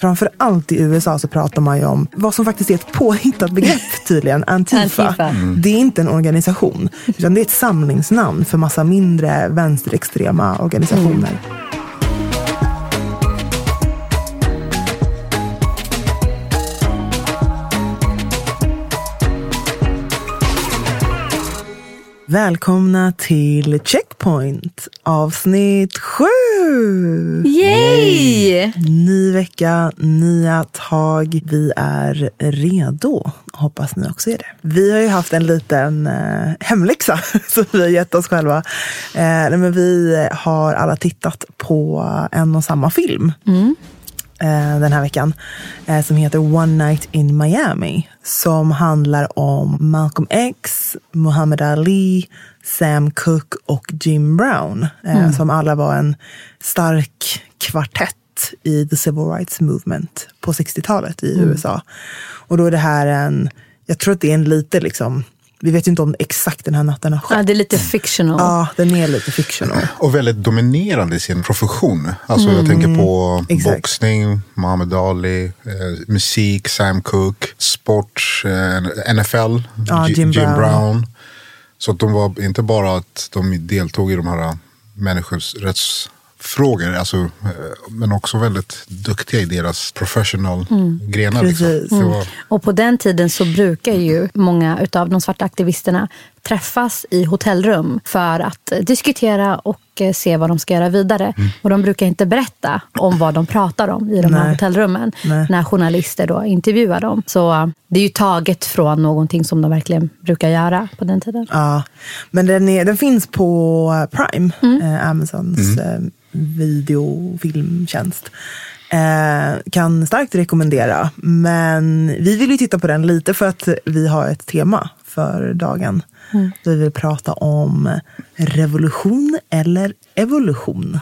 Framför allt i USA så pratar man ju om vad som faktiskt är ett påhittat begrepp tydligen, Antifa. Antifa. Det är inte en organisation, utan det är ett samlingsnamn för massa mindre vänsterextrema organisationer. Välkomna till Checkpoint avsnitt sju! Yay! Ny vecka, nya tag. Vi är redo. Hoppas ni också är det. Vi har ju haft en liten eh, hemläxa som vi har gett oss själva. Eh, men vi har alla tittat på en och samma film. eh, den här veckan. Eh, som heter One Night in Miami. Som handlar om Malcolm X, Muhammad Ali, Sam Cooke och Jim Brown. Eh, Som alla var en stark kvartett i the civil rights movement på 60-talet i USA. Och då är det här en, jag tror att det är en lite liksom, vi vet ju inte om exakt den här natten har skett. Ja, det är lite fictional. Ja, den är lite fictional. Och väldigt dominerande i sin profession. Alltså jag tänker på Exakt. boxning, Muhammad Ali, eh, musik, Sam Cooke, sport, eh, NFL, Ja, J- Jim Brown. Brown. Så att de var inte bara att de deltog i de här människorättsfrågor, alltså, eh, men också väldigt duktiga i deras professional grenar. Liksom. Var, Och på den tiden så brukar ju många av de svarta aktivisterna träffas i hotellrum för att eh, diskutera och eh, se vad de ska göra vidare. Och de brukar inte berätta om vad de pratar om i de här Nej. hotellrummen Nej. när journalister då intervjuar dem. Så eh, det är ju taget från någonting som de verkligen brukar göra på den tiden. Ja, men den, är, den finns på Prime, eh, Amazons eh, videofilmtjänst. Eh, kan starkt rekommendera. Men vi vill ju titta på den lite för att vi har ett tema för dagen. Vi vill prata om revolution eller evolution.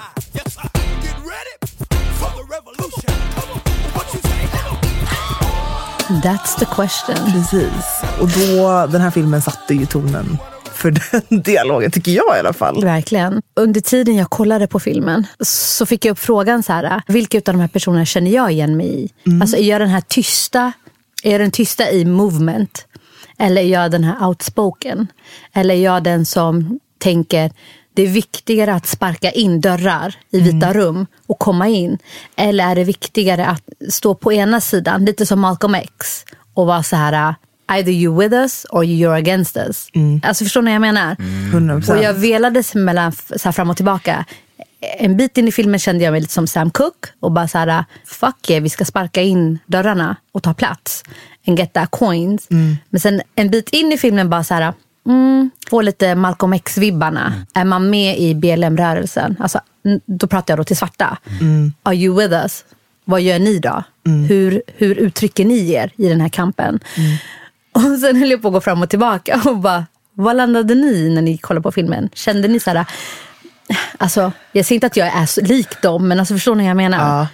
That's the question. Precis. Och då, den här filmen satte ju tonen för den dialogen, tycker jag i alla fall. Verkligen. Under tiden jag kollade på filmen så fick jag upp frågan så här, vilka av de här personerna känner jag igen mig i? Alltså är jag den här tysta, är jag den tysta i movement? Eller är jag den här outspoken? Eller är jag den som tänker det är viktigare att sparka in dörrar i vita rum och komma in? Eller är det viktigare att stå på ena sidan, lite som Malcolm X och vara så här either you with us or you're against us. Alltså förstår ni vad jag menar? 100%. Och jag velades mellan så fram och tillbaka. En bit in i filmen kände jag mig lite som Sam Cooke och bara så här, fuck yeah, vi ska sparka in dörrarna och ta plats. And get that coins. Men sen en bit in i filmen bara så här, mm, få lite Malcolm X-vibbarna. Är man med i BLM-rörelsen, alltså, då pratar jag då till svarta. Are you with us? Vad gör ni då? Hur, hur uttrycker ni er i den här kampen? Och sen höll jag på att gå fram och tillbaka och bara, vad landade ni när ni kollade på filmen? Kände ni så här, alltså jag säger inte att jag är så lik dem, men alltså förstår ni vad jag menar? Ja.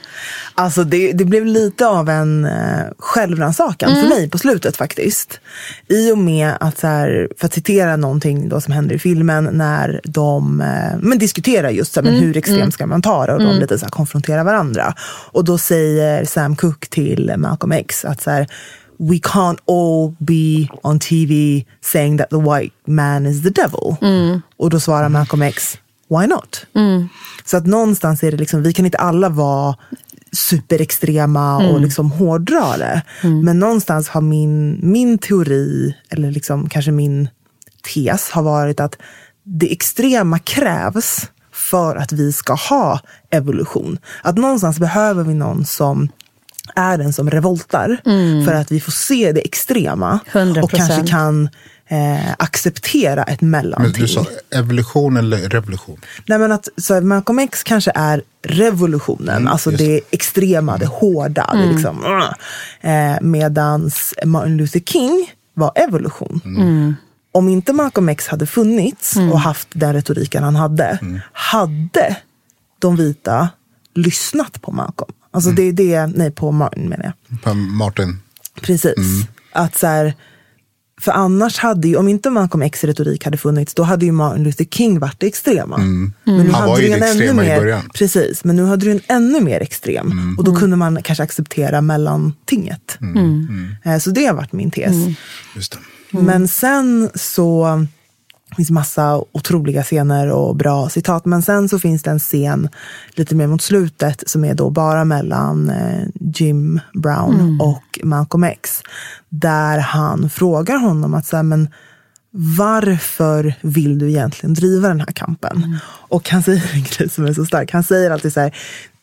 Alltså det, det blev lite av en eh, självrannsakan Mm. för mig på slutet faktiskt. I och med att, så här, för att citera någonting då som händer i filmen, när de eh, men diskuterar just så här, Mm. men hur extremt ska man ta det och de lite så här, konfronterar varandra. Och då säger Sam Cooke till Malcolm X att så här, We can't all be on TV saying that the white man is the devil. Och då svarar Malcolm X, why not? Så att någonstans är det liksom, vi kan inte alla vara superextrema och liksom hårdra det. Men någonstans har min, min teori, eller liksom kanske min tes har varit att det extrema krävs för att vi ska ha evolution. Att någonstans behöver vi någon som är den som revoltar för att vi får se det extrema 100%. och kanske kan eh, acceptera ett Men mellanting. du sa evolution eller revolution? Nej, men att, så här, Malcolm X kanske är revolutionen, alltså just det extrema, det hårda. Det liksom, eh, medans Martin Luther King var evolution. Om inte Malcolm X hade funnits och haft den retoriken han hade, hade de vita lyssnat på Malcolm. Alltså det är det, nej på Martin menar jag. Per Martin? Precis. Att så här, för annars hade ju, om inte Malcolm X retorik hade funnits, då hade ju Martin Luther King varit det extrema. Men nu Han hade var ju det ännu extrema i mer, början. Precis, men nu hade du en ännu mer extrem. Och då kunde man kanske acceptera mellantinget. Eh, Så det har varit min tes. Men sen så det finns massa otroliga scener och bra citat. Men sen så finns det en scen lite mer mot slutet som är då bara mellan eh, Jim Brown och Malcolm X. Där han frågar honom att så här, men varför vill du egentligen driva den här kampen? Och han säger en grej som är så stark. Han säger alltid så här,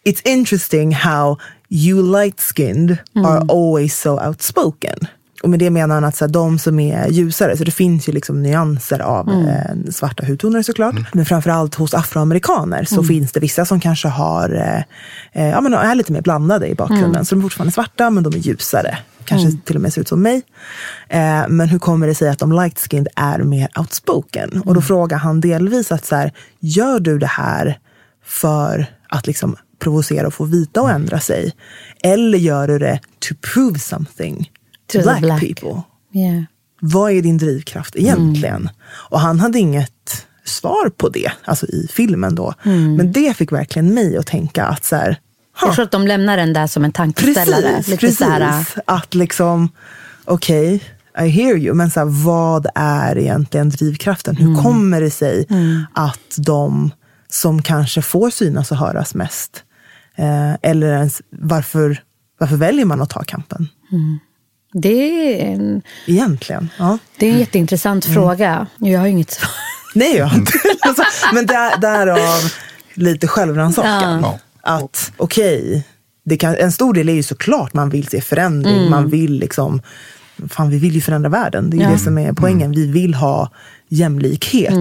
It's interesting how you light-skinned are always so outspoken. Och med det menar han att så här, de som är ljusare, så det finns ju liksom nyanser av eh, svarta hudtoner såklart. Men framförallt hos afroamerikaner så finns det vissa som kanske har, eh, eh, ja, men är lite mer blandade i bakgrunden. Så de är fortfarande svarta men de är ljusare. Kanske till och med ser ut som mig. Eh, men hur kommer det sig att de light-skinned är mer outspoken? Och då frågar han delvis att så här, gör du det här för att liksom provocera och få vita att ändra sig? Eller gör du det to prove something to, black, black. people? Yeah. Vad är din drivkraft egentligen? Och han hade inget svar på det, alltså i filmen då. Men det fick verkligen mig att tänka att så här, Jag tror att de lämnar den där som en tankeställare. Precis, Lite precis. Så här, Att liksom, okej, I hear you, men så här, vad är egentligen drivkraften? Hur Mm. kommer det sig att de som kanske får synas och höras mest, eh, eller ens varför, varför väljer man att ta kampen? Det, är en, Egentligen. Ja. det är en jätteintressant Mm. fråga. Jag har ju inget svar. Nej, jag har inte. Alltså, men där, därav lite självrannsakan. Ja. Att okej, det kan- en stor del är ju såklart man vill se förändring. Man vill liksom, fan vi vill ju förändra världen. Det är ju Ja. det som är poängen. Vi vill ha jämlikhet.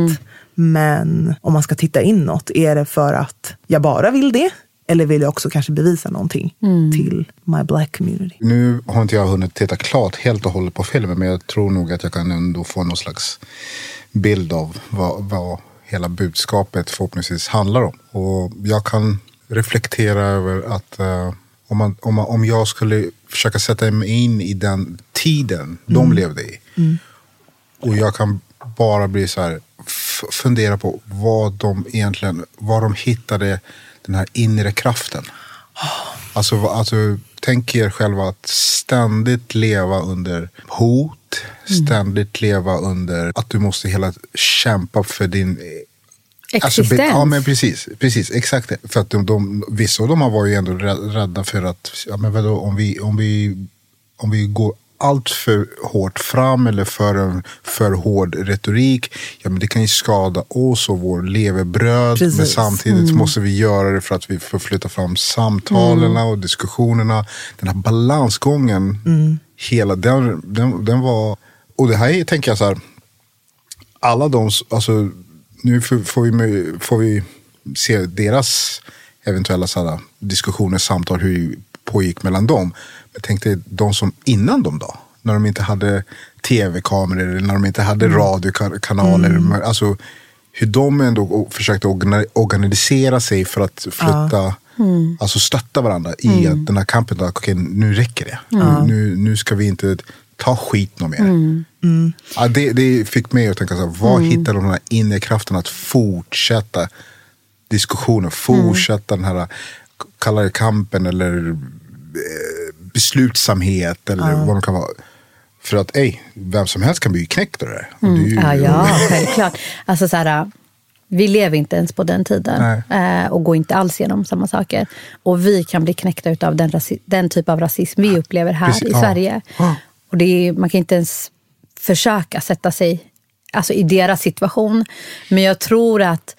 Men om man ska titta inåt, är det för att jag bara vill det? Eller vill jag också kanske bevisa någonting till my black community? Nu har inte jag hunnit titta klart helt och hållet på filmen, men jag tror nog att jag kan ändå få någon slags bild av vad, vad hela budskapet förhoppningsvis handlar om. Och jag kan reflektera över att eh, om, man, om, man, om jag skulle försöka sätta mig in i den tiden de levde i. Och jag kan bara bli så här, f- fundera på vad de egentligen, var de hittade den här inre kraften. Alltså, vad- alltså, tänk er själva att ständigt leva under hot, ständigt leva under att du måste hela kämpa för din Alltså, be- Existens. ja, men precis. precis exakt. För att de, de, vissa av dem var ju ändå rä- rädda för att, ja, men vadå, om, vi, om, vi, om vi går allt för hårt fram eller för en för hård retorik, ja, men det kan ju skada oss och vår levebröd. Precis. Men samtidigt måste vi göra det för att vi får flytta fram samtalen och diskussionerna. Den här balansgången, hela den, den, den var... Och det här är, tänker jag så här, alla de, alltså nu får vi, får vi se deras eventuella sådana diskussioner, samtal, hur det pågick mellan dem. Men tänk dig de som innan dem då? När de inte hade tv-kameror eller när de inte hade radiokanaler. Alltså hur de ändå försökte organisera sig för att flytta Alltså stötta varandra i att den här kampen, att okej nu räcker det. Nu, nu ska vi inte ta skit något mer. Ja, det, det fick mig att tänka, så här, var hittar de den här inre kraften att fortsätta diskussionen, fortsätta den här, kalla det kampen eller eh, beslutsamhet eller vad det kan vara. För att ey, vem som helst kan bli knäckt av det där. Är ju- Ja, ja, självklart. Alltså, så här, vi lever inte ens på den tiden eh, och går inte alls igenom samma saker. Och vi kan bli knäckta av den, den typ av rasism vi upplever här Precis, i ja. Sverige. Ja. Och det är, man kan inte ens försöka sätta sig alltså, i deras situation. Men jag tror att,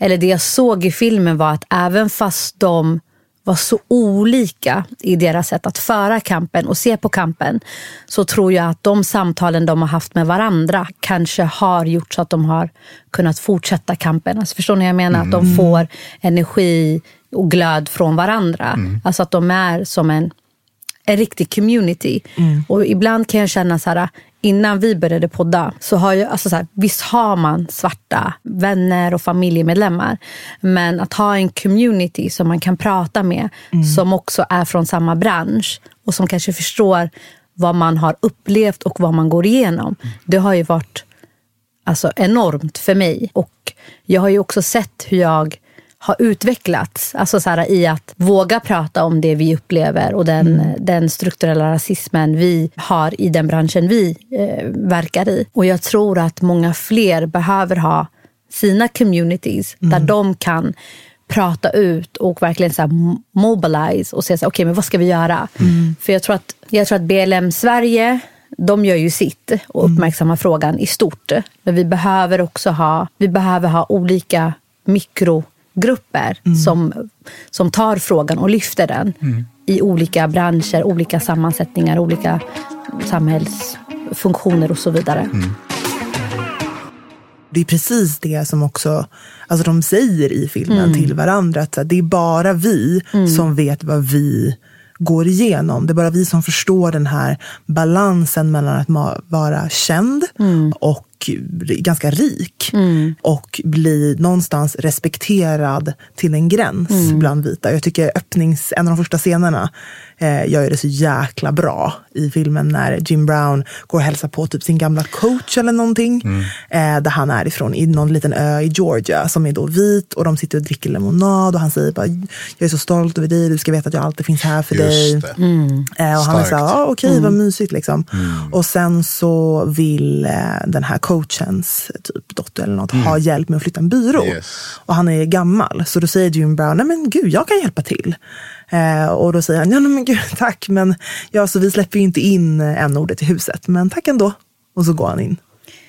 eller det jag såg i filmen var att även fast de var så olika i deras sätt att föra kampen och se på kampen så tror jag att de samtalen de har haft med varandra kanske har gjort så att de har kunnat fortsätta kampen. Alltså förstår ni vad jag menar? Att de får energi och glöd från varandra. Alltså att de är som en, en riktig community. Och ibland kan jag känna så här, innan vi började podda, så har jag, alltså så här, visst har man svarta vänner och familjemedlemmar. Men att ha en community som man kan prata med, som också är från samma bransch och som kanske förstår vad man har upplevt och vad man går igenom. Det har ju varit alltså, enormt för mig. Och jag har ju också sett hur jag har utvecklats alltså så här, i att våga prata om det vi upplever och den, den strukturella rasismen vi har i den branschen vi eh, verkar i. Och jag tror att många fler behöver ha sina communities där de kan prata ut och verkligen så här mobilize och säga okej men vad ska vi göra? För jag tror, att, jag tror att BLM Sverige de gör ju sitt och uppmärksammar frågan i stort. Men vi behöver också ha, vi behöver ha olika mikrogrupper som, som tar frågan och lyfter den i olika branscher, olika sammansättningar, olika samhällsfunktioner och så vidare. Det är precis det som också alltså de säger i filmen till varandra. Att det är bara vi som vet vad vi går igenom. Det är bara vi som förstår den här balansen mellan att vara känd och ganska rik och bli någonstans respekterad till en gräns bland vita. Jag tycker öppnings, en av de första scenerna eh, gör ju det så jäkla bra i filmen när Jim Brown går och hälsar på typ sin gamla coach eller någonting. Eh, där han är ifrån, i någon liten ö i Georgia som är då vit och de sitter och dricker lemonad och han säger bara jag är så stolt över dig, du ska veta att jag alltid finns här för dig. Just det. Eh, och han är Starkt. så här, ah, okej vad mysigt liksom. Och sen så vill eh, den här coachens typ dotter eller något ha hjälp med att flytta en byrå. Yes. Och han är gammal. Så då säger Jim Brown, nej men gud jag kan hjälpa till. Eh, och då säger han, ja nej, men gud tack men ja, så vi släpper ju inte in eh, en ordet i huset. Men tack ändå. Och så går han in.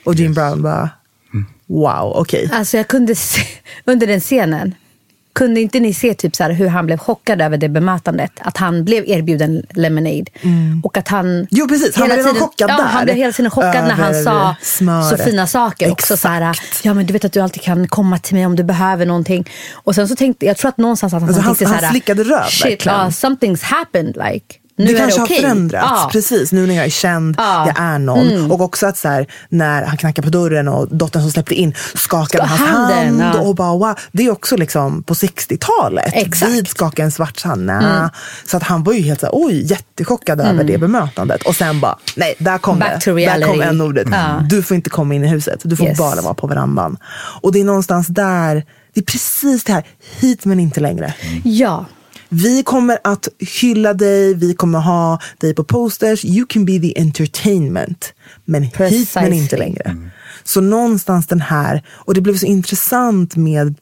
Och Jim Brown bara, wow okej. Alltså jag kunde se, under den scenen, kunde inte ni se typ så här hur han blev chockad över det bemötandet? Att han blev erbjuden lemonade. Och att han... Jo, precis. Han blev tiden- chockad ja, där. Han blev hela tiden chockad när han Över sa smöret. så fina saker. Också så här, ja men du vet att du alltid kan komma till mig om du behöver någonting. Och sen så tänkte jag tror att någonstans att han, Alltså, han- så här, han slickade röv, Shit, uh, something's happened like. Nu det kanske det okej. har förändrats, Ja. precis. Nu när jag är känd, Ja. jag är någon. Mm. Och också att så här, när han knackar på dörren och dottern som släppte in skakade Ska- hans handen, hand. ja. Och bara, wow. Det är också liksom på 60-talet. Exakt. Vid skaka en svart hand. nä. Så att han var ju helt så här, oj, jättechockad över det bemötandet. Och sen bara, nej, där kom Back det. Där kom en ordet. Du får inte komma in i huset. Du får Yes. bara vara på verandan. Och det är någonstans där, det är precis det här, hit men inte längre. Ja. Vi kommer att hylla dig, vi kommer ha dig på posters. You can be the entertainment. Men hit men Precisely. inte längre. Så någonstans den här, och det blev så intressant med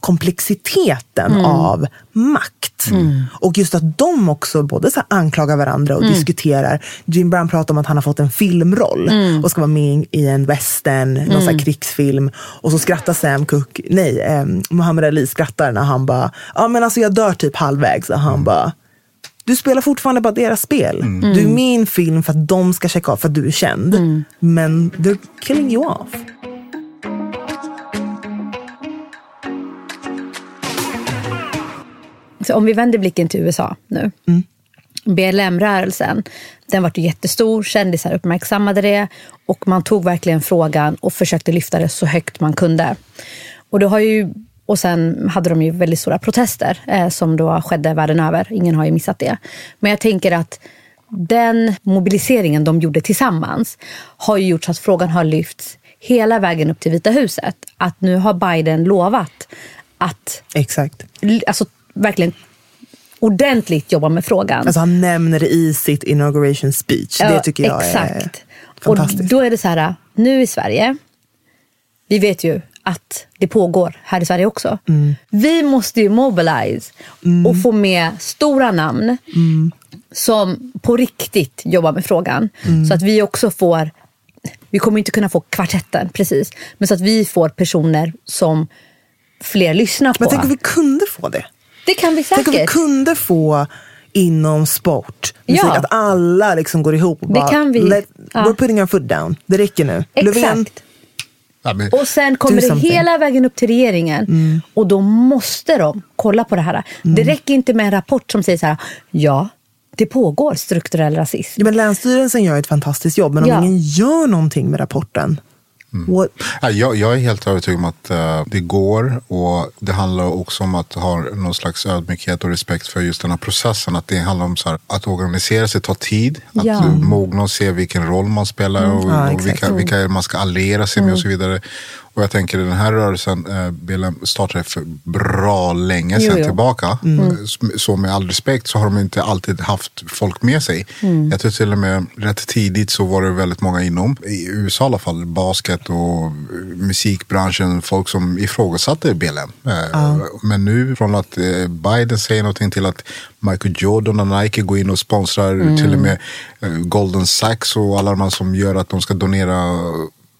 komplexiteten av makt. Och just att de också både så anklagar varandra och diskuterar. Jim Brown pratar om att han har fått en filmroll och ska vara med i en western, någon så här krigsfilm. Och så skrattar Sam Cooke, nej, eh, Muhammad Ali skrattar när han bara, ja men alltså jag dör typ halvvägs. Och han bara, du spelar fortfarande bara deras spel. Du är med i en film för att de ska checka av för att du är känd. Men they're killing you off. Så om vi vänder blicken till USA nu. BLM-rörelsen, den var jättestor, kändisar uppmärksammade det och man tog verkligen frågan och försökte lyfta det så högt man kunde. Och det har ju Och sen hade de ju väldigt stora protester eh, som då skedde världen över. Ingen har ju missat det. Men jag tänker att den mobiliseringen de gjorde tillsammans har ju gjort så att frågan har lyfts hela vägen upp till Vita huset. Att nu har Biden lovat att Exakt. alltså, verkligen ordentligt jobba med frågan. Alltså han nämner det i sitt inauguration speech. det Ja, tycker jag exakt. är Och fantastiskt. då är det så här, nu i Sverige, vi vet ju att det pågår här i Sverige också. Mm. Vi måste ju mobilize och få med stora namn Mm. som på riktigt jobbar med frågan. Mm. Så att vi också får, vi kommer inte kunna få kvartetten precis, men så att vi får personer som fler lyssnar på. Men tänk om vi kunde få det. Det kan vi Tänk om vi säkert. kunde få inom sport, musik, Ja. att alla liksom går ihop och Det bara, kan vi. Let, Ja. we're putting our foot down. Det räcker nu. Löfven, Exakt. Ja, men, Och sen kommer det hela vägen upp till regeringen. Och då måste de kolla på det här. Det räcker inte med en rapport som säger så här, ja, det pågår strukturell rasism. Ja, men Länsstyrelsen gör ett fantastiskt jobb, men om Ja. ingen gör någonting med rapporten, Ja, Jag, jag är helt övertygad om att eh, det går och det handlar också om att ha någon slags ödmjukhet och respekt för just den här processen. Att det handlar om här, att organisera sig tar tid, att Ja. mogna och se vilken roll man spelar och, Ja, och vilka, vilka man ska alliera sig med och så vidare. Och jag tänker den här rörelsen eh, startade för bra länge sedan tillbaka. Eh, Så med all respekt så har de inte alltid haft folk med sig. Jag tror till och med rätt tidigt så var det väldigt många inom, i USA i alla fall, basket och eh, musikbranschen, folk som ifrågasatte BLM. Eh, Men nu från att eh, Biden säger någonting till att Michael Jordan och Nike går in och sponsrar till och med Golden Sachs och alla de här som gör att de ska donera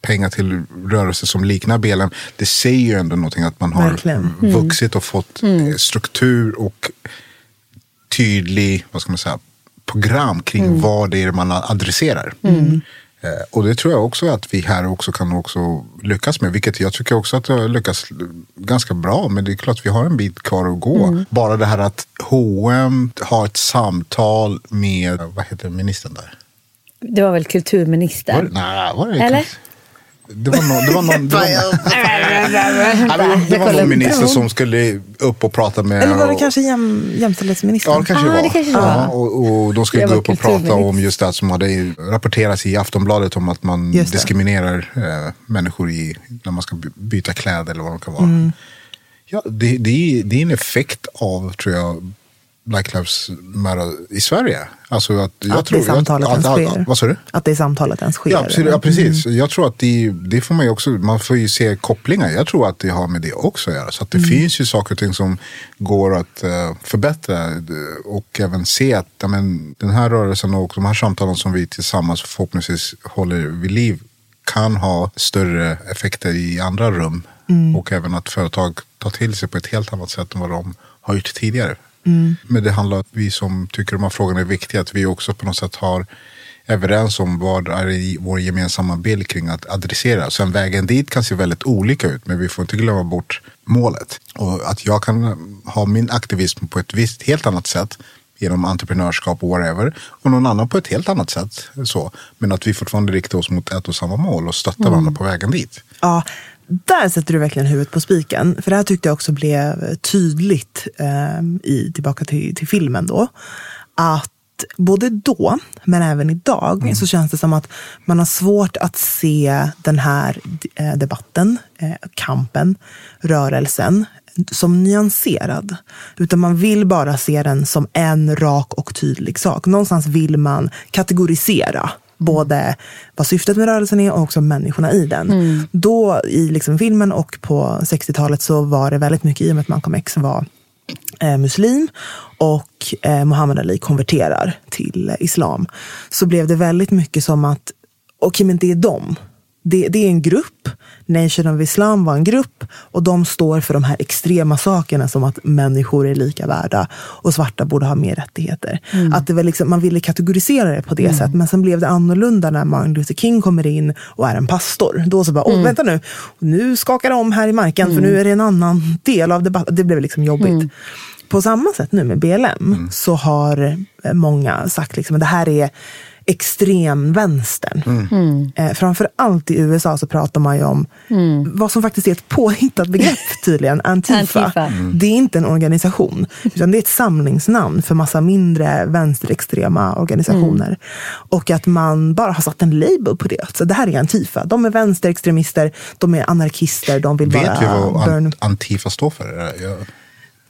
pengar till rörelser som liknar BLM. Det säger ju ändå någonting att man har Verkligen. vuxit och fått eh, struktur och tydlig, vad ska man säga, program kring vad det är man adresserar. Eh, Och det tror jag också att vi här också kan också lyckas med. Vilket jag tycker också att har lyckats ganska bra. Men det är klart vi har en bit kvar att gå. Bara det här att H&M har ett samtal med, vad heter ministern där? Det var väl Var kulturministern? nej, var det Eller? Det var någon, det var någon, det var, men det var, någon minister som skulle upp och prata med... eller var det och- kanske jäm, jämställdhetsministern? Ja, det kanske Ah, var. det kanske ja, var. och, och de skulle gå upp och prata om just det som hade rapporterats i Aftonbladet om att man diskriminerar eh, människor i, när man ska by- byta kläder eller vad det kan vara. Mm. Ja, det, det, är, det är en effekt av, tror jag, Black Lives Matter i Sverige. Alltså att, jag Att tror, det samtalet att, ens att, sker. att, Vad sa du? Att det samtalet ens sker. Ja, absolut, ja, precis. Jag tror att det, det får man ju också, man får ju se kopplingar. Jag tror att det har med det också att göra. Så att det finns ju saker och ting som går att eh, förbättra och även se att ja, men, den här rörelsen och de här samtalen som vi tillsammans förhoppningsvis håller vid liv kan ha större effekter i andra rum. Och även att företag tar till sig på ett helt annat sätt än vad de har gjort tidigare. Men det handlar om att vi som tycker de här frågorna är viktiga, att vi också på något sätt har överens om vad är i vår gemensamma bild kring att adressera. Sen vägen dit kan se väldigt olika ut, men vi får inte glömma bort målet. Och att jag kan ha min aktivism på ett visst, helt annat sätt genom entreprenörskap och whatever. Och någon annan på ett helt annat sätt. Så. Men att vi fortfarande riktar oss mot ett och samma mål och stöttar varandra på vägen dit. Ja, där sätter du verkligen huvudet på spiken. För det här tyckte jag också blev tydligt eh, i, tillbaka till, till filmen då. Att både då, men även idag, så känns det som att man har svårt att se den här eh, debatten, eh, kampen, rörelsen som nyanserad. Utan man vill bara se den som en rak och tydlig sak. Någonstans vill man kategorisera både vad syftet med rörelsen är och också människorna i den. Då i liksom filmen och på 60-talet så var det väldigt mycket i och med att Malcolm X var eh, muslim och eh, Muhammad Ali konverterar till eh, islam. Så blev det väldigt mycket som att, okej men det är dem. Det, det är en grupp, Nation of Islam var en grupp. Och de står för de här extrema sakerna som att människor är lika värda och svarta borde ha mer rättigheter. Att det var liksom, man ville kategorisera det på det sättet. Men sen blev det annorlunda när Martin Luther King kommer in och är en pastor. Då så bara, åh vänta nu, nu skakar det om här i marken för nu är det en annan del av debatten. Det blev liksom jobbigt. på samma sätt nu med BLM så har eh, många sagt liksom det här är extremvänstern. Eh, framför allt i USA så pratar man ju om vad som faktiskt är ett påhittat begrepp tydligen, Antifa. Antifa. Det är inte en organisation, utan det är ett samlingsnamn för massa mindre vänsterextrema organisationer. Och att man bara har satt en label på det. Så det här är Antifa. De är vänsterextremister, de är anarkister, de vill Vet bara vi vad burn an- Antifa står för? Jag,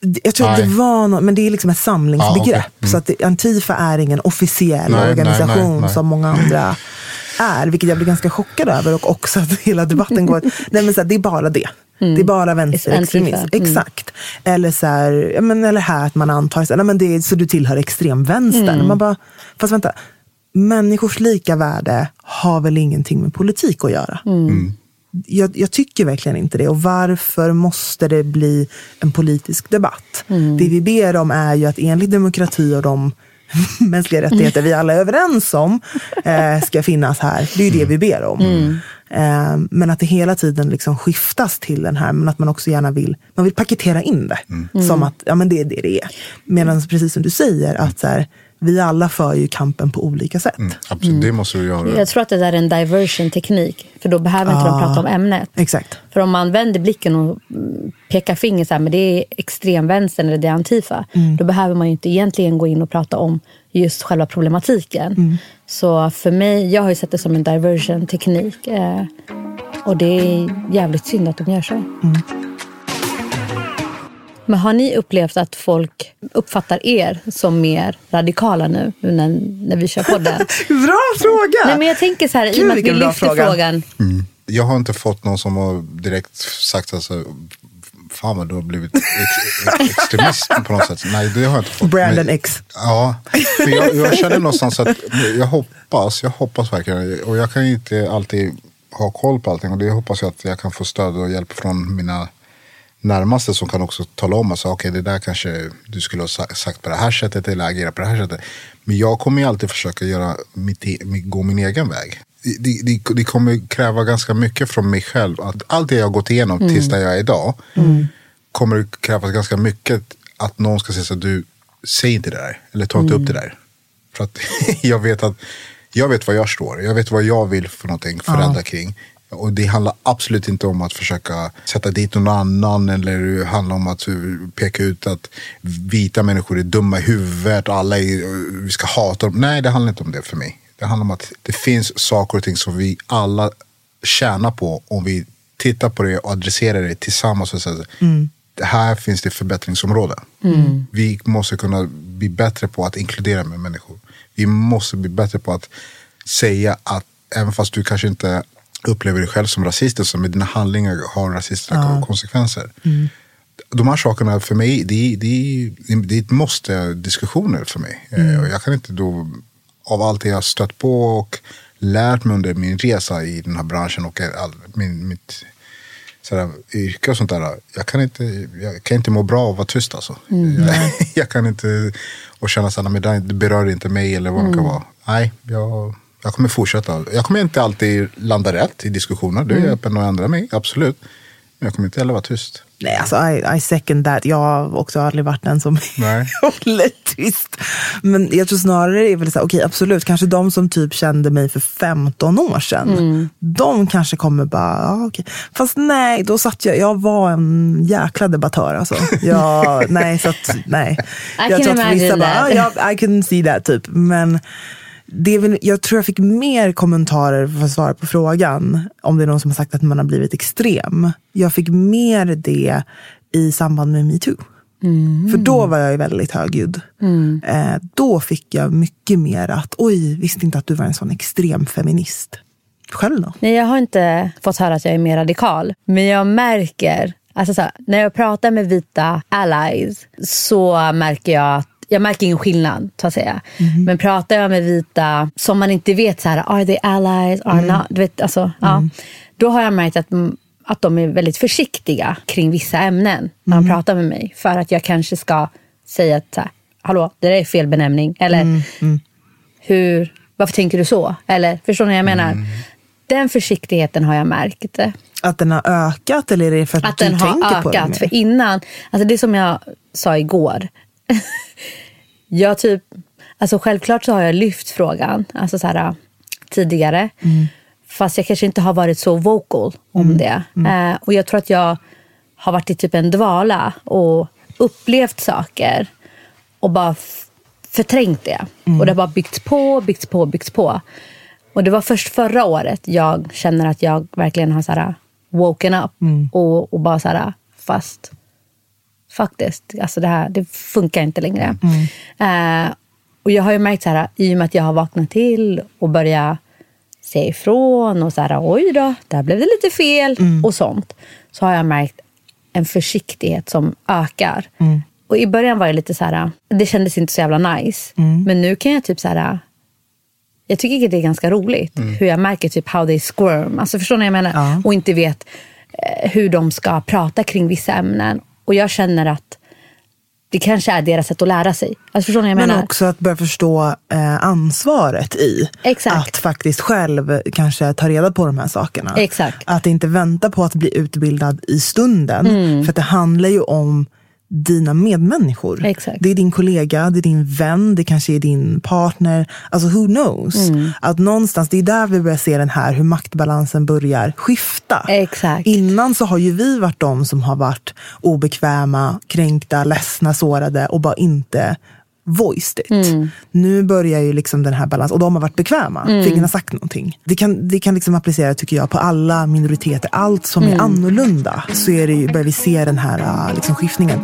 jag tror att det var något, men det är liksom ett samlingsbegrepp. Ah, okej. Mm. Så att det, Antifa är ingen officiell Nej, organisation nej, nej. som många andra är. Vilket jag blir ganska chockad över. Och också att hela debatten går... nej men så här, det är bara det. Det är bara vänsterextremism. Mm. Exakt. Eller, så här, ja, men, eller här att man antar så, här, nej, men det är, så du tillhör extremvänstern. Mm. Man bara, fast vänta. Människors lika värde har väl ingenting med politik att göra? Jag, jag tycker verkligen inte det. Och varför måste det bli en politisk debatt? Det vi ber om är ju att enligt demokrati och de mänskliga rättigheter vi alla är överens om eh, ska finnas här. Det är ju det vi ber om. Eh, men att det hela tiden liksom skiftas till den här, men att man också gärna vill, man vill paketera in det. Som att ja, men det är det det är. Medan precis som du säger, att så här, vi alla för ju kampen på olika sätt. absolut, det måste du göra. Jag tror att det där är en diversion-teknik. För då behöver inte de Ah. prata om ämnet. Exakt. För om man vänder blicken och mm, pekar finger så här, men det är extremvänstern eller det är Antifa. Mm. Då behöver man ju inte egentligen gå in och prata om just själva problematiken. Mm. Så för mig, jag har ju sett det som en diversion-teknik. Eh, och det är jävligt synd att de gör så. Mm. Men har ni upplevt att folk uppfattar er som mer radikala nu, nu när, när vi kör podden? Bra fråga! Nej, men jag tänker så här, i Gud, och med att vi lyfter fråga. frågan. Jag har inte fått någon som har direkt sagt alltså, fan vad du har blivit ex ex extremist på något sätt. Nej, det har jag inte fått. Brandon Men- X. Ja, för jag, jag känner någonstans att jag hoppas, jag hoppas verkligen, och jag kan ju inte alltid ha koll på allting och det hoppas jag att jag kan få stöd och hjälp från mina närmaste som kan också tala om att okej det där kanske du skulle ha sa- sagt på det här sättet eller agera på det här sättet. Men jag kommer ju alltid försöka göra mitt, e- gå min egen väg. Det, det, det kommer kräva ganska mycket från mig själv. Att allt det jag har gått igenom tills där jag är idag kommer det krävas ganska mycket att någon ska säga så att du, säg inte det där. Eller ta inte upp det där. För att jag vet att jag vet var jag står. Jag vet vad jag vill för någonting förändra kring. Och det handlar absolut inte om att försöka sätta dit någon annan eller det handlar om att peka ut att vita människor är dumma i huvudet och alla är, vi ska hata dem. Nej, det handlar inte om det för mig. Det handlar om att det finns saker och ting som vi alla tjänar på om vi tittar på det och adresserar det tillsammans. Och säger, det här finns det förbättringsområden. Vi måste kunna bli bättre på att inkludera med människor. Vi måste bli bättre på att säga att även fast du kanske inte upplever dig själv som rasist, så med dina handlingar har rasistiska konsekvenser. De här sakerna för mig, det, det, det är ett måste-diskussioner för mig. Eh, Och jag kan inte då, av allt det jag har stött på och lärt mig under min resa i den här branschen och all, min, mitt sådär, yrke och sånt där. Jag kan, inte, jag kan inte må bra av att vara tyst alltså. Jag, jag kan inte och känna att men det berör inte mig eller vad det kan vara. Nej, jag, jag kommer fortsätta. Jag kommer inte alltid landa rätt i diskussioner. Det är jag öppen att ändra mig, absolut. Men jag kommer inte heller vara tyst. Nej, alltså I, I second that. Jag har också aldrig varit den som håller tyst. Men jag tror snarare det är väl så här, okej absolut, kanske de som typ kände mig för 15 år sedan. De kanske kommer bara, ja, okej. Fast nej, då satt jag, jag var en jäkla debattör alltså. Jag, nej, så att, nej. I jag tror att vissa bara, ja, jag- I can see that typ. Men det väl, jag tror jag fick mer kommentarer för att svara på frågan. Om det är någon som har sagt att man har blivit extrem. Jag fick mer det i samband med metoo. För då var jag väldigt högljudd. Eh, då fick jag mycket mer att, oj, visste inte att du var en sån extrem feminist. Själv då? Nej, jag har inte fått höra att jag är mer radikal. Men jag märker, alltså så när jag pratar med vita allies så märker jag att jag märker ingen skillnad, så att säga. Men pratar jag med vita som man inte vet, så här, are they allies, are not? Du vet, alltså, ja, då har jag märkt att, mm, att de är väldigt försiktiga kring vissa ämnen när de pratar med mig. För att jag kanske ska säga att, så här, hallå, det där är fel benämning. Eller hur, varför tänker du så? Eller förstår ni vad jag menar? Den försiktigheten har jag märkt. Att den har ökat eller är det för att, Att du den tänker har på det ökat. mer? För innan, alltså det som jag sa igår. jag typ, alltså självklart så har jag lyft frågan alltså så här, tidigare. Mm. Fast jag kanske inte har varit så vocal om det. Mm. Eh, och jag tror att jag har varit i typ en dvala och upplevt saker och bara förträngt det. Mm. Och det har bara byggts på, byggts på, byggts på. Och det var först förra året jag känner att jag verkligen har så här, woken up och, och bara så här, fast faktiskt, alltså det här det funkar inte längre. Eh, och jag har ju märkt så här, i och med att jag har vaknat till och börjat säga ifrån och så här, oj då, där blev det lite fel och sånt. Så har jag märkt en försiktighet som ökar. Och i början var det lite så här, det kändes inte så jävla nice. Men nu kan jag typ så här, jag tycker att det är ganska roligt hur jag märker typ how they squirm. Alltså förstår ni vad jag menar? Ja. Och inte vet eh, hur de ska prata kring vissa ämnen. Och jag känner att det kanske är deras sätt att lära sig. Alltså förstår ni jag Men menar? också att börja förstå eh, ansvaret i Exakt. att faktiskt själv kanske ta reda på de här sakerna. Exakt. Att inte vänta på att bli utbildad i stunden. Mm. För det handlar ju om dina medmänniskor. Exakt. Det är din kollega, det är din vän, det kanske är din partner. Alltså who knows? Mm. Att någonstans, det är där vi börjar se den här hur maktbalansen börjar skifta. Exakt. Innan så har ju vi varit de som har varit obekväma, kränkta, ledsna, sårade och bara inte voiced it. Mm. Nu börjar ju liksom den här balansen, och de har varit bekväma, Mm. för ingen har sagt någonting. Det kan, det kan liksom applicera, tycker jag, på alla minoriteter. Allt som Mm. är annorlunda, så är det ju, börjar vi se den här äh, liksom, skiftningen.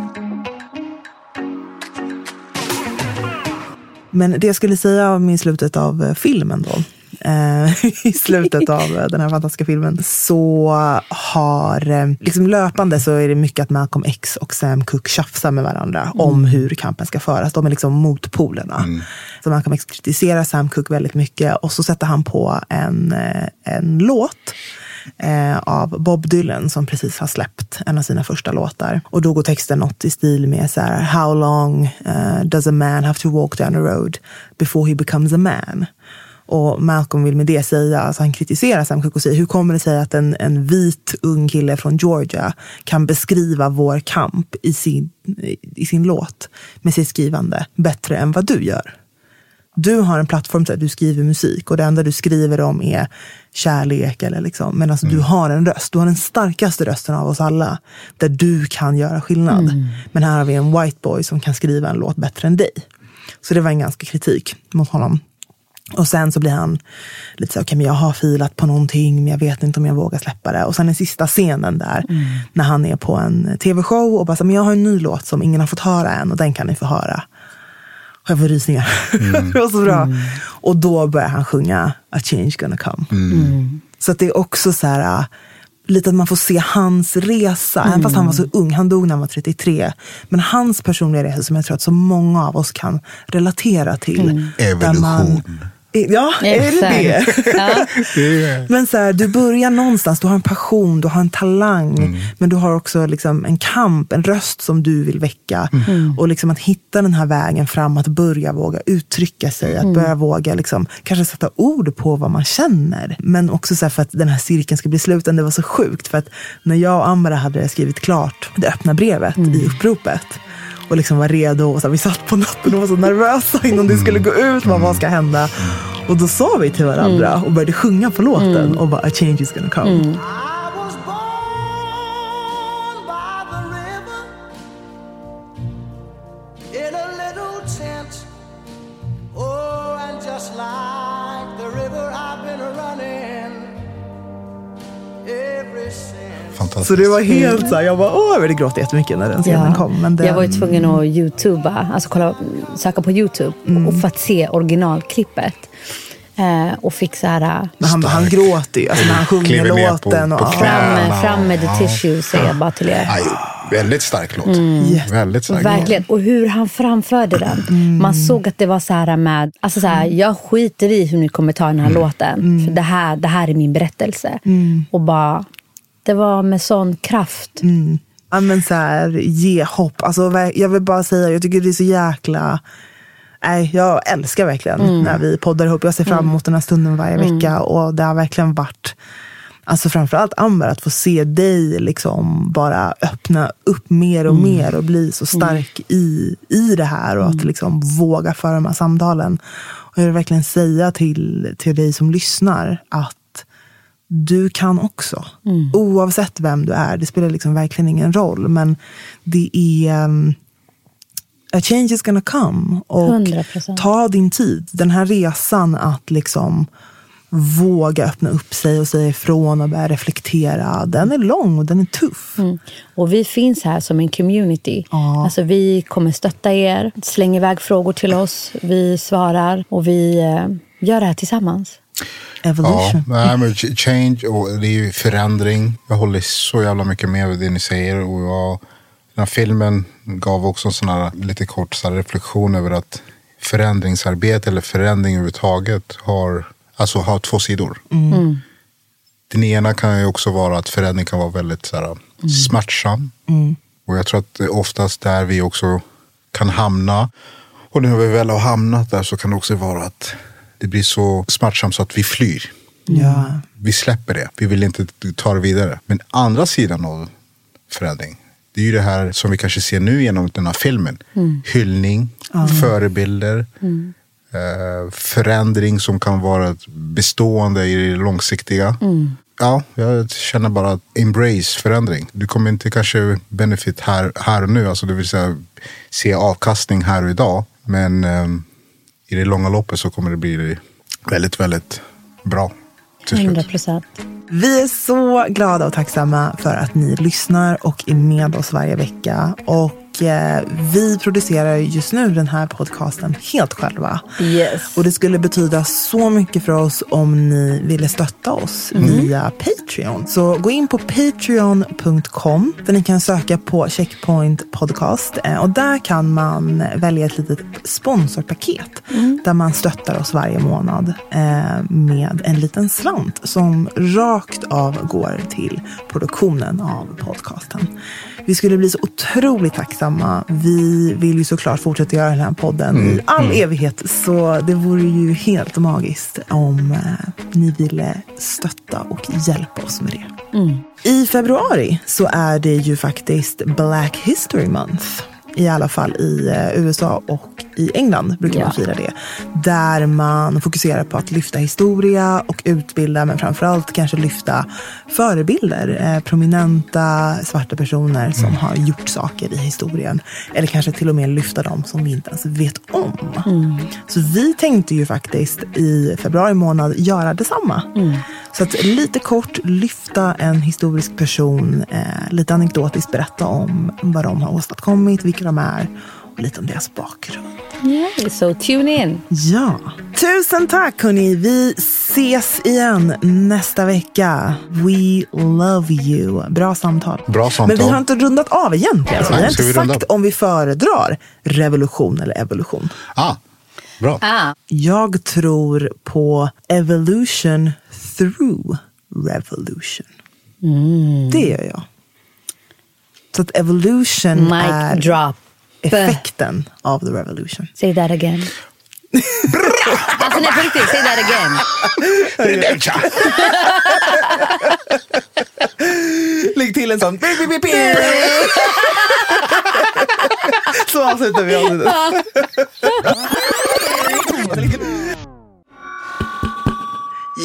Men det jag skulle säga om i slutet av eh, filmen då. eh, I slutet av eh, den här fantastiska filmen. Så har, liksom löpande så är det mycket att Malcolm X och Sam Cooke tjafsar med varandra om hur kampen ska föras. De är liksom motpolerna. Så Malcolm X kritiserar Sam Cooke väldigt mycket och så sätter han på en, en låt eh, av Bob Dylan som precis har släppt en av sina första låtar. Och då går texten något i stil med så här, How long uh, does a man have to walk down a road before he becomes a man? Och Malcolm vill med det säga, alltså han kritiserar Sam Cooke och säger hur kommer det sig att en, en vit ung kille från Georgia kan beskriva vår kamp i sin, i sin låt med sitt skrivande bättre än vad du gör? Du har en plattform där du skriver musik och det enda du skriver om är kärlek. Eller liksom, men alltså, du har en röst, du har den starkaste rösten av oss alla. Där du kan göra skillnad. Men här har vi en white boy som kan skriva en låt bättre än dig. Så det var en ganska kritik mot honom. Och sen så blir han lite så, okej men jag har filat på någonting men jag vet inte om jag vågar släppa det. Och sen den sista scenen där, när han är på en tv-show och bara så, men jag har en ny låt som ingen har fått höra än och den kan ni få höra. Och jag får rysningar. det var så bra. Och då börjar han sjunga A change gonna come. Så att det är också så här, äh, lite att man får se hans resa. Även fast han var så ung, han dog när han var 33. Men hans personliga resa som jag tror att så många av oss kan relatera till. Där man- Ja, är det det? Ja. Men så här, du börjar någonstans, du har en passion, du har en talang. Mm. Men du har också liksom en kamp, en röst som du vill väcka. Mm. Och liksom att hitta den här vägen fram, att börja våga uttrycka sig. Att börja våga liksom, kanske sätta ord på vad man känner. Men också så här för att den här cirkeln ska bli sluten. Det var så sjukt. För att när jag och Amara hade skrivit klart det öppna brevet i uppropet. Och liksom var redo. Och så här, vi satt på natten och var så nervösa innan det skulle gå ut. Vad, vad ska hända? Och då sa vi till varandra och började sjunga på låten. Och bara, a change is gonna come. Så det var helt så här, jag bara, åh, jag började gråta jättemycket när den scenen kom. Men den, Jag var ju tvungen att youtuba, alltså kolla, söka på youtube Mm. och för att se originalklippet. Eh, och fick så här, men han, han gråter ju, alltså när han sjunger ner på- låten. på och, fram, Ja. fram med the tissue säger jag bara till er. Aj, väldigt stark låt. Mm. Väldigt stark Verkligen. Och hur han framförde den. Mm. Man såg att det var så här med, alltså så här, jag skiter i hur ni kommer ta den här Mm. låten. För det här, det här är min berättelse. Och bara, det var med sån kraft. Mm. Ja, men så här, ge hopp. Alltså, jag vill bara säga, jag tycker det är så jäkla nej, jag älskar verkligen när vi poddar ihop. Jag ser fram emot den här stunden varje vecka och det har verkligen varit Alltså framförallt Amber, att få se dig liksom bara öppna upp mer och mer och bli så stark i, i det här och att liksom våga föra de här samtalen. Och jag vill verkligen säga till, till dig som lyssnar att du kan också. Oavsett vem du är. Det spelar liksom verkligen ingen roll. Men det är... um, A change is gonna come. Och 100%. ta din tid. Den här resan att liksom våga öppna upp sig och säga ifrån och börja reflektera. Den är lång och den är tuff. Mm. Och vi finns här som en community. Ja. Alltså, vi kommer stötta er, slänger iväg frågor till oss, vi svarar och vi eh, gör det här tillsammans. Ja, Evolution. nej, men ch- change och det är ju förändring. Jag håller så jävla mycket med det ni säger. Och jag, den här filmen gav också en sån här lite kort så här reflektion över att förändringsarbete eller förändring överhuvudtaget har, alltså har två sidor. Den ena kan ju också vara att förändring kan vara väldigt så här, smärtsam. Och jag tror att det är oftast där vi också kan hamna. Och när vi väl har hamnat där så kan det också vara att det blir så smärtsamt så att vi flyr. Ja. Vi släpper det. Vi vill inte ta det vidare. Men andra sidan av förändring. Det är ju det här som vi kanske ser nu genom den här filmen. Hyllning, förebilder. Eh, förändring som kan vara bestående i det långsiktiga. Ja, jag känner bara att embrace förändring. Du kommer inte kanske benefit här, här och nu, alltså det vill säga se avkastning här och idag. Men ehm, i det långa loppet så kommer det bli väldigt, väldigt bra. Till slut. 100 procent. Vi är så glada och tacksamma för att ni lyssnar och är med oss varje vecka. Och eh, vi producerar just nu den här podcasten helt själva. Yes. Och det skulle betyda så mycket för oss om ni ville stötta oss via Patreon. Så gå in på patreon.com där ni kan söka på Checkpoint Podcast. Eh, Och där kan man välja ett litet sponsorpaket där man stöttar oss varje månad eh, med en liten slant som rakt av går till produktionen av podcasten. Vi skulle bli så otroligt tacksamma. Vi vill ju såklart fortsätta göra den här podden i all evighet. Så det vore ju helt magiskt om eh, ni ville stötta och hjälpa oss med det. I februari så är det ju faktiskt Black History Month. I alla fall i eh, USA och i England brukar man fira det. Där man fokuserar på att lyfta historia och utbilda, men framförallt kanske lyfta förebilder. Eh, prominenta svarta personer som har gjort saker i historien. Eller kanske till och med lyfta dem som vi inte ens vet om. Så vi tänkte ju faktiskt i februari månad göra detsamma. Så att lite kort lyfta en historisk person, eh, lite anekdotiskt berätta om vad de har åstadkommit, vilka de är och lite om deras bakgrund. Yeah, so tune in. Ja. Tusen tack hörni. Vi ses igen nästa vecka. We love you. Bra samtal. Bra samtal. Men vi har inte rundat av egentligen. Så vi Nej, har inte vi sagt om vi föredrar revolution eller evolution. Ah, bra. Ah. Jag tror på evolution through revolution. Det gör jag. Så att evolution Mic är drop. effekten av the revolution. Say that again. alltså nej, på riktigt. Say that again. Lägg till en sån... Så avslutar vi avsnittet.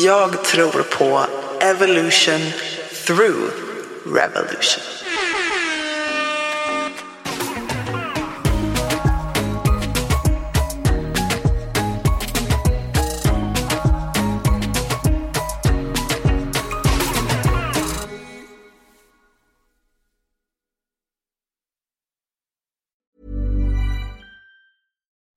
Jag tror på evolution through revolution.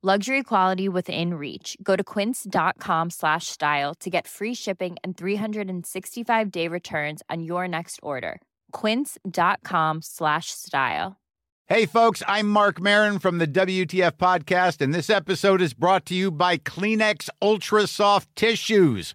Luxury quality within reach. Go to quince.com slash style to get free shipping and 365 day returns on your next order. Quince.com slash style. Hey, folks, I'm Mark Marin from the WTF Podcast, and this episode is brought to you by Kleenex Ultra Soft Tissues,